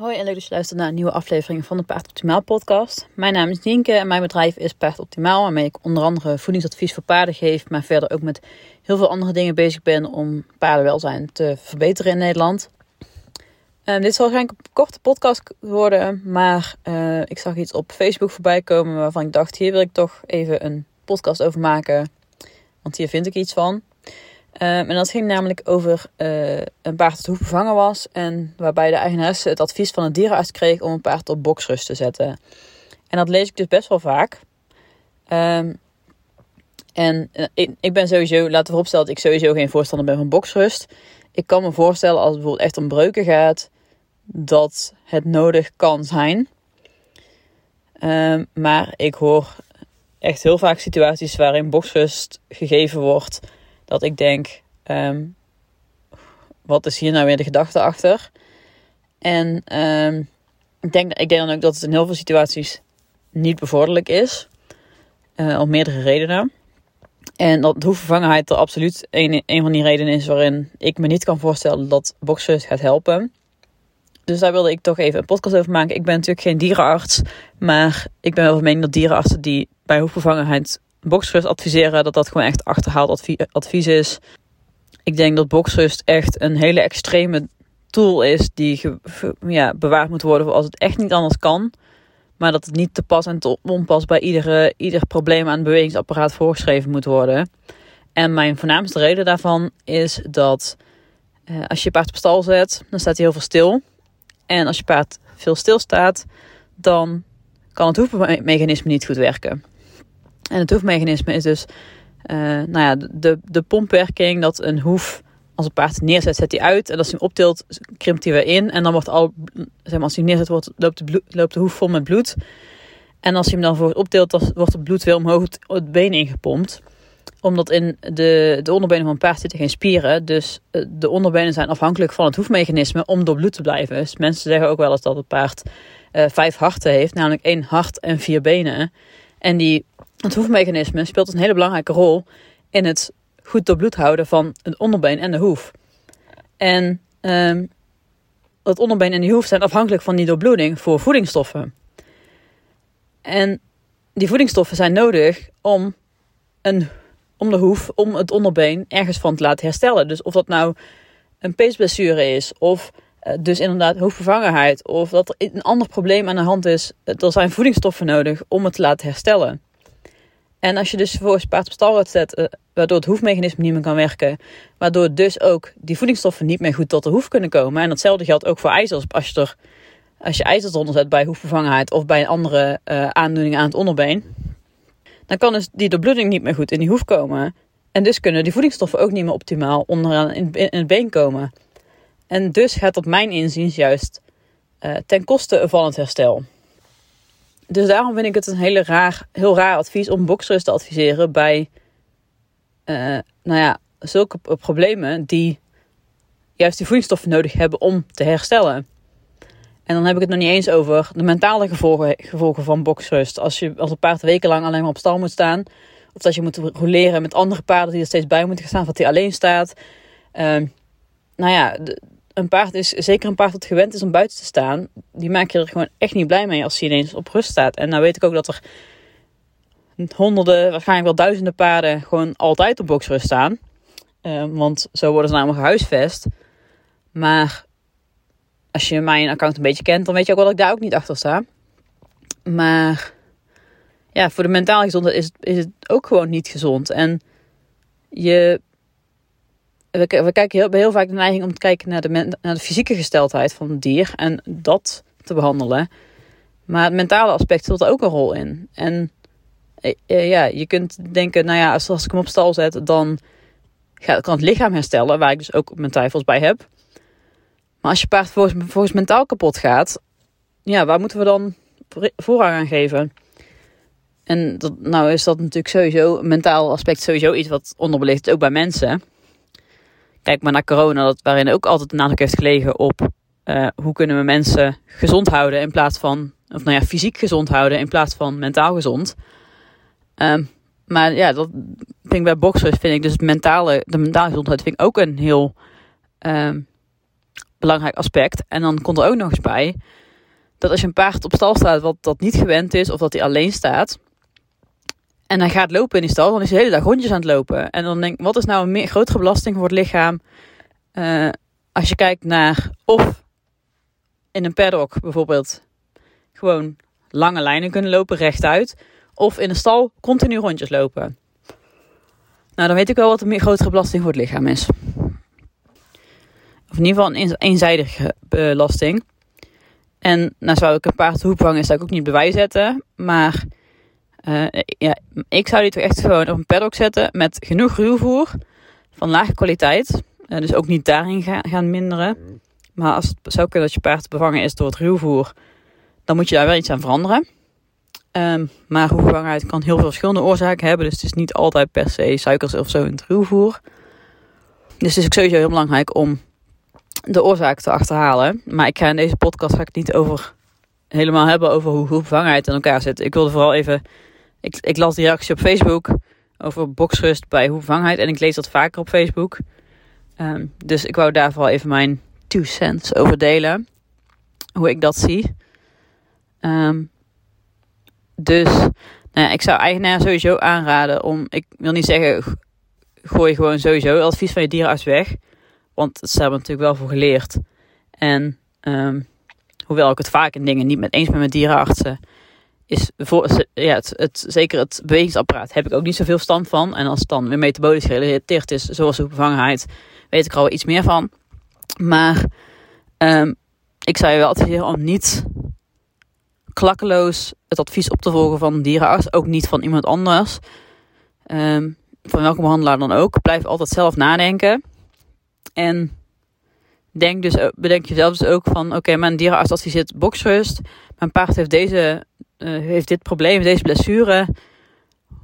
Hoi en leuk dat je luistert naar een nieuwe aflevering van de Paard Optimaal podcast. Mijn naam is Nienke en mijn bedrijf is Paard Optimaal, waarmee ik onder andere voedingsadvies voor paarden geef, maar verder ook met heel veel andere dingen bezig ben om paardenwelzijn te verbeteren in Nederland. Um, dit zal waarschijnlijk een korte podcast worden, maar uh, ik zag iets op Facebook voorbij komen waarvan ik dacht, hier wil ik toch even een podcast over maken, want hier vind ik iets van. Um, en dat ging namelijk over uh, een paard dat hoefbevangen was. En waarbij de eigenaresse het advies van een dierenarts kreeg om een paard op boksrust te zetten. En dat lees ik dus best wel vaak. Um, en uh, ik, ben sowieso, laten we vooropstellen dat ik sowieso geen voorstander ben van boksrust. Ik kan me voorstellen als het bijvoorbeeld echt om breuken gaat, dat het nodig kan zijn. Um, maar ik hoor echt heel vaak situaties waarin boksrust gegeven wordt dat ik denk, um, wat is hier nou weer de gedachte achter? En um, ik, denk, ik denk dan ook dat het in heel veel situaties niet bevorderlijk is. Uh, om meerdere redenen. En dat hoefvervangenheid er absoluut een, een van die redenen is waarin ik me niet kan voorstellen dat boxers gaat helpen. Dus daar wilde ik toch even een podcast over maken. Ik ben natuurlijk geen dierenarts, maar ik ben wel van mening dat dierenartsen die bij hoefvervangenheid boxrust adviseren, dat dat gewoon echt achterhaald advies is. Ik denk dat boxrust echt een hele extreme tool is die ja, bewaard moet worden voor als het echt niet anders kan. Maar dat het niet te pas en te onpas bij iedere, ieder probleem aan het bewegingsapparaat voorgeschreven moet worden. En mijn voornaamste reden daarvan is dat eh, als je je paard op stal zet, dan staat hij heel veel stil. En als je paard veel stilstaat, dan kan het hoefmechanisme niet goed werken. En het hoefmechanisme is dus uh, nou ja, de, de pompwerking dat een hoef als een paard neerzet, zet hij uit. En als hij hem optilt, krimpt hij weer in. En dan wordt al, zeg maar, als hij neerzet, wordt, loopt, de bloed, loopt de hoef vol met bloed. En als je hem dan voor optilt, wordt het bloed weer omhoog het been ingepompt. Omdat in de, de onderbenen van een paard zitten geen spieren. Dus eh, de onderbenen zijn afhankelijk van het hoefmechanisme om door bloed te blijven. Dus mensen zeggen ook wel eens dat het paard uh, vijf harten heeft. Namelijk één hart en vier benen. En die het hoefmechanisme speelt een hele belangrijke rol in het goed doorbloed houden van het onderbeen en de hoef. En um, het onderbeen en de hoef zijn afhankelijk van die doorbloeding voor voedingsstoffen. En die voedingsstoffen zijn nodig om, een, om de hoef, om het onderbeen ergens van te laten herstellen. Dus of dat nou een peesblessure is, of uh, dus inderdaad hoefvervangenheid, of dat er een ander probleem aan de hand is, er zijn voedingsstoffen nodig om het te laten herstellen. En als je dus vervolgens paard op stal zet, uh, waardoor het hoefmechanisme niet meer kan werken, waardoor dus ook die voedingsstoffen niet meer goed tot de hoef kunnen komen. En datzelfde geldt ook voor ijzers. Als je, er, als je ijzers eronder zet bij hoefvervangenheid of bij een andere aandoening aan het onderbeen, dan kan dus die doorbloeding niet meer goed in die hoef komen. En dus kunnen die voedingsstoffen ook niet meer optimaal onderaan in het been komen. En dus gaat op mijn inziens juist uh, ten koste van het herstel dus daarom vind ik het een hele raar, heel raar advies om boxers te adviseren bij uh, nou ja, zulke problemen die juist die voedingsstoffen nodig hebben om te herstellen. En dan heb ik het nog niet eens over de mentale gevolgen, gevolgen van boxrust. Als je als een paard wekenlang alleen maar op stal moet staan. Of dat je moet roleren met andere paarden die er steeds bij moeten staan. Of dat hij alleen staat. Uh, nou ja, een paard is, zeker een paard dat gewend is om buiten te staan, die maak je er gewoon echt niet blij mee als hij ineens op rust staat. En nou weet ik ook dat er honderden, waarschijnlijk wel duizenden paarden gewoon altijd op boksrust staan. Uh, want zo worden ze namelijk gehuisvest. Maar als je mijn account een beetje kent, dan weet je ook wel dat ik daar ook niet achter sta. Maar ja, voor de mentale gezondheid is is het ook gewoon niet gezond. En je we, kijken heel, heel vaak de neiging om te kijken naar de, naar de fysieke gesteldheid van het dier en dat te behandelen. Maar het mentale aspect speelt ook een rol in. En eh, eh, ja, je kunt denken, nou ja, als, ik hem op stal zet, dan kan het lichaam herstellen, waar ik dus ook mijn twijfels bij heb. Maar als je paard volgens, volgens mentaal kapot gaat, ja, waar moeten we dan voorrang aan geven? En dat, nou is dat natuurlijk sowieso, een mentaal aspect sowieso iets wat onderbelicht is, ook bij mensen. Kijk maar naar corona, dat, waarin ook altijd een nadruk heeft gelegen op uh, hoe kunnen we mensen gezond houden in plaats van, of nou ja, fysiek gezond houden in plaats van mentaal gezond. Um, maar ja, dat vind ik bij boxers, vind ik dus het mentale, de mentale gezondheid vind ik ook een heel um, belangrijk aspect. En dan komt er ook nog eens bij dat als je een paard op stal staat wat dat niet gewend is of dat hij alleen staat. En hij gaat lopen in die stal, dan is hij de hele dag rondjes aan het lopen. En dan denk ik, wat is nou een meer, grotere belasting voor het lichaam? Uh, als je kijkt naar of in een paddock bijvoorbeeld gewoon lange lijnen kunnen lopen, rechtuit. Of in een stal continu rondjes lopen. Nou, dan weet ik wel wat een meer grotere belasting voor het lichaam is. Of in ieder geval een eenzijdige belasting. En nou zou ik een hoep vangen, zou ik ook niet bij zetten. Maar uh, ja, ik zou die toch echt gewoon op een paddock zetten met genoeg ruwvoer van lage kwaliteit. Uh, dus ook niet daarin ga, gaan minderen. Maar als het zou kunnen dat je paard bevangen is door het ruwvoer, dan moet je daar wel iets aan veranderen. Um, maar ruwvervangenheid kan heel veel verschillende oorzaken hebben. Dus het is niet altijd per se suikers of zo in het ruwvoer. Dus het is ook sowieso heel belangrijk om de oorzaak te achterhalen. Maar ik ga in deze podcast ga ik niet over helemaal hebben over hoe groepvervangenheid in elkaar zit. Ik wilde vooral even. Ik, ik las die reactie op Facebook over boksrust bij hoevervangenheid. En ik lees dat vaker op Facebook. Um, dus ik wou daar vooral even mijn two cents over delen. Hoe ik dat zie. Um, dus nou ja, ik zou eigenaar sowieso aanraden om. Ik wil niet zeggen. Gooi gewoon sowieso advies van je dierenarts weg. Want het staat natuurlijk wel voor geleerd. En um, hoewel ik het vaak in dingen niet met eens ben met dierenartsen, is voor, ja, het, zeker het bewegingsapparaat heb ik ook niet zoveel stand van. En als het dan weer metabolisch gerelateerd is, zoals de bevangenheid, weet ik er al iets meer van. Maar um, ik zou je wel adviseren om niet klakkeloos het advies op te volgen van een dierenarts, ook niet van iemand anders. Um, van welke behandelaar dan ook. Blijf altijd zelf nadenken. En denk dus, bedenk jezelf dus ook van: oké, mijn dierenarts adviseert boksrust. Mijn paard heeft, deze, heeft dit probleem, deze blessure.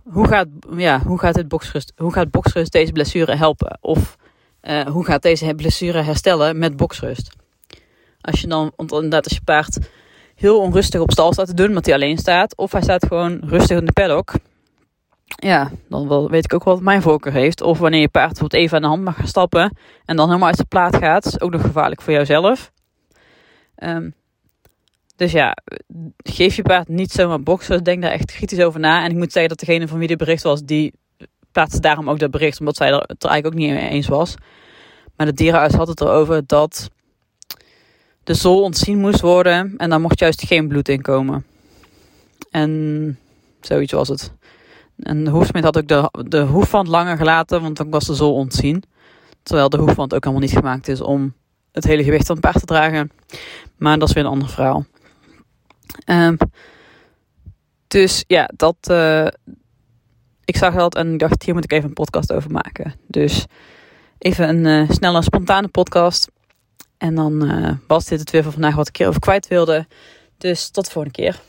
Hoe gaat, ja, hoe gaat, het boksrust, hoe gaat boksrust deze blessure helpen? Of uh, hoe gaat deze blessure herstellen met boksrust? Als je dan, inderdaad, als je paard heel onrustig op stal staat te doen, omdat hij alleen staat, of hij staat gewoon rustig in de paddock, ja, dan weet ik ook wel wat mijn voorkeur heeft. Of wanneer je paard bijvoorbeeld even aan de hand mag gaan stappen en dan helemaal uit zijn plaat gaat, is ook nog gevaarlijk voor jouzelf. Um, dus ja, geef je paard niet zomaar boksen. Denk daar echt kritisch over na. En ik moet zeggen dat degene van wie dit bericht was, die plaatste daarom ook dat bericht, omdat zij er, het er eigenlijk ook niet mee eens was. Maar de dierenarts had het erover dat de zool ontzien moest worden en daar mocht juist geen bloed in komen. En zoiets was het. En de hoefsmid had ook de, de hoefwand langer gelaten, want dan was de zool ontzien. Terwijl de hoefwand ook helemaal niet gemaakt is om het hele gewicht van het paard te dragen. Maar dat is weer een ander verhaal. Um, dus ja, dat. Uh, ik zag dat en ik dacht, hier moet ik even een podcast over maken. Dus even een uh, snelle, spontane podcast. En dan uh, was dit het weer voor vandaag wat ik over kwijt wilde. Dus tot de volgende keer.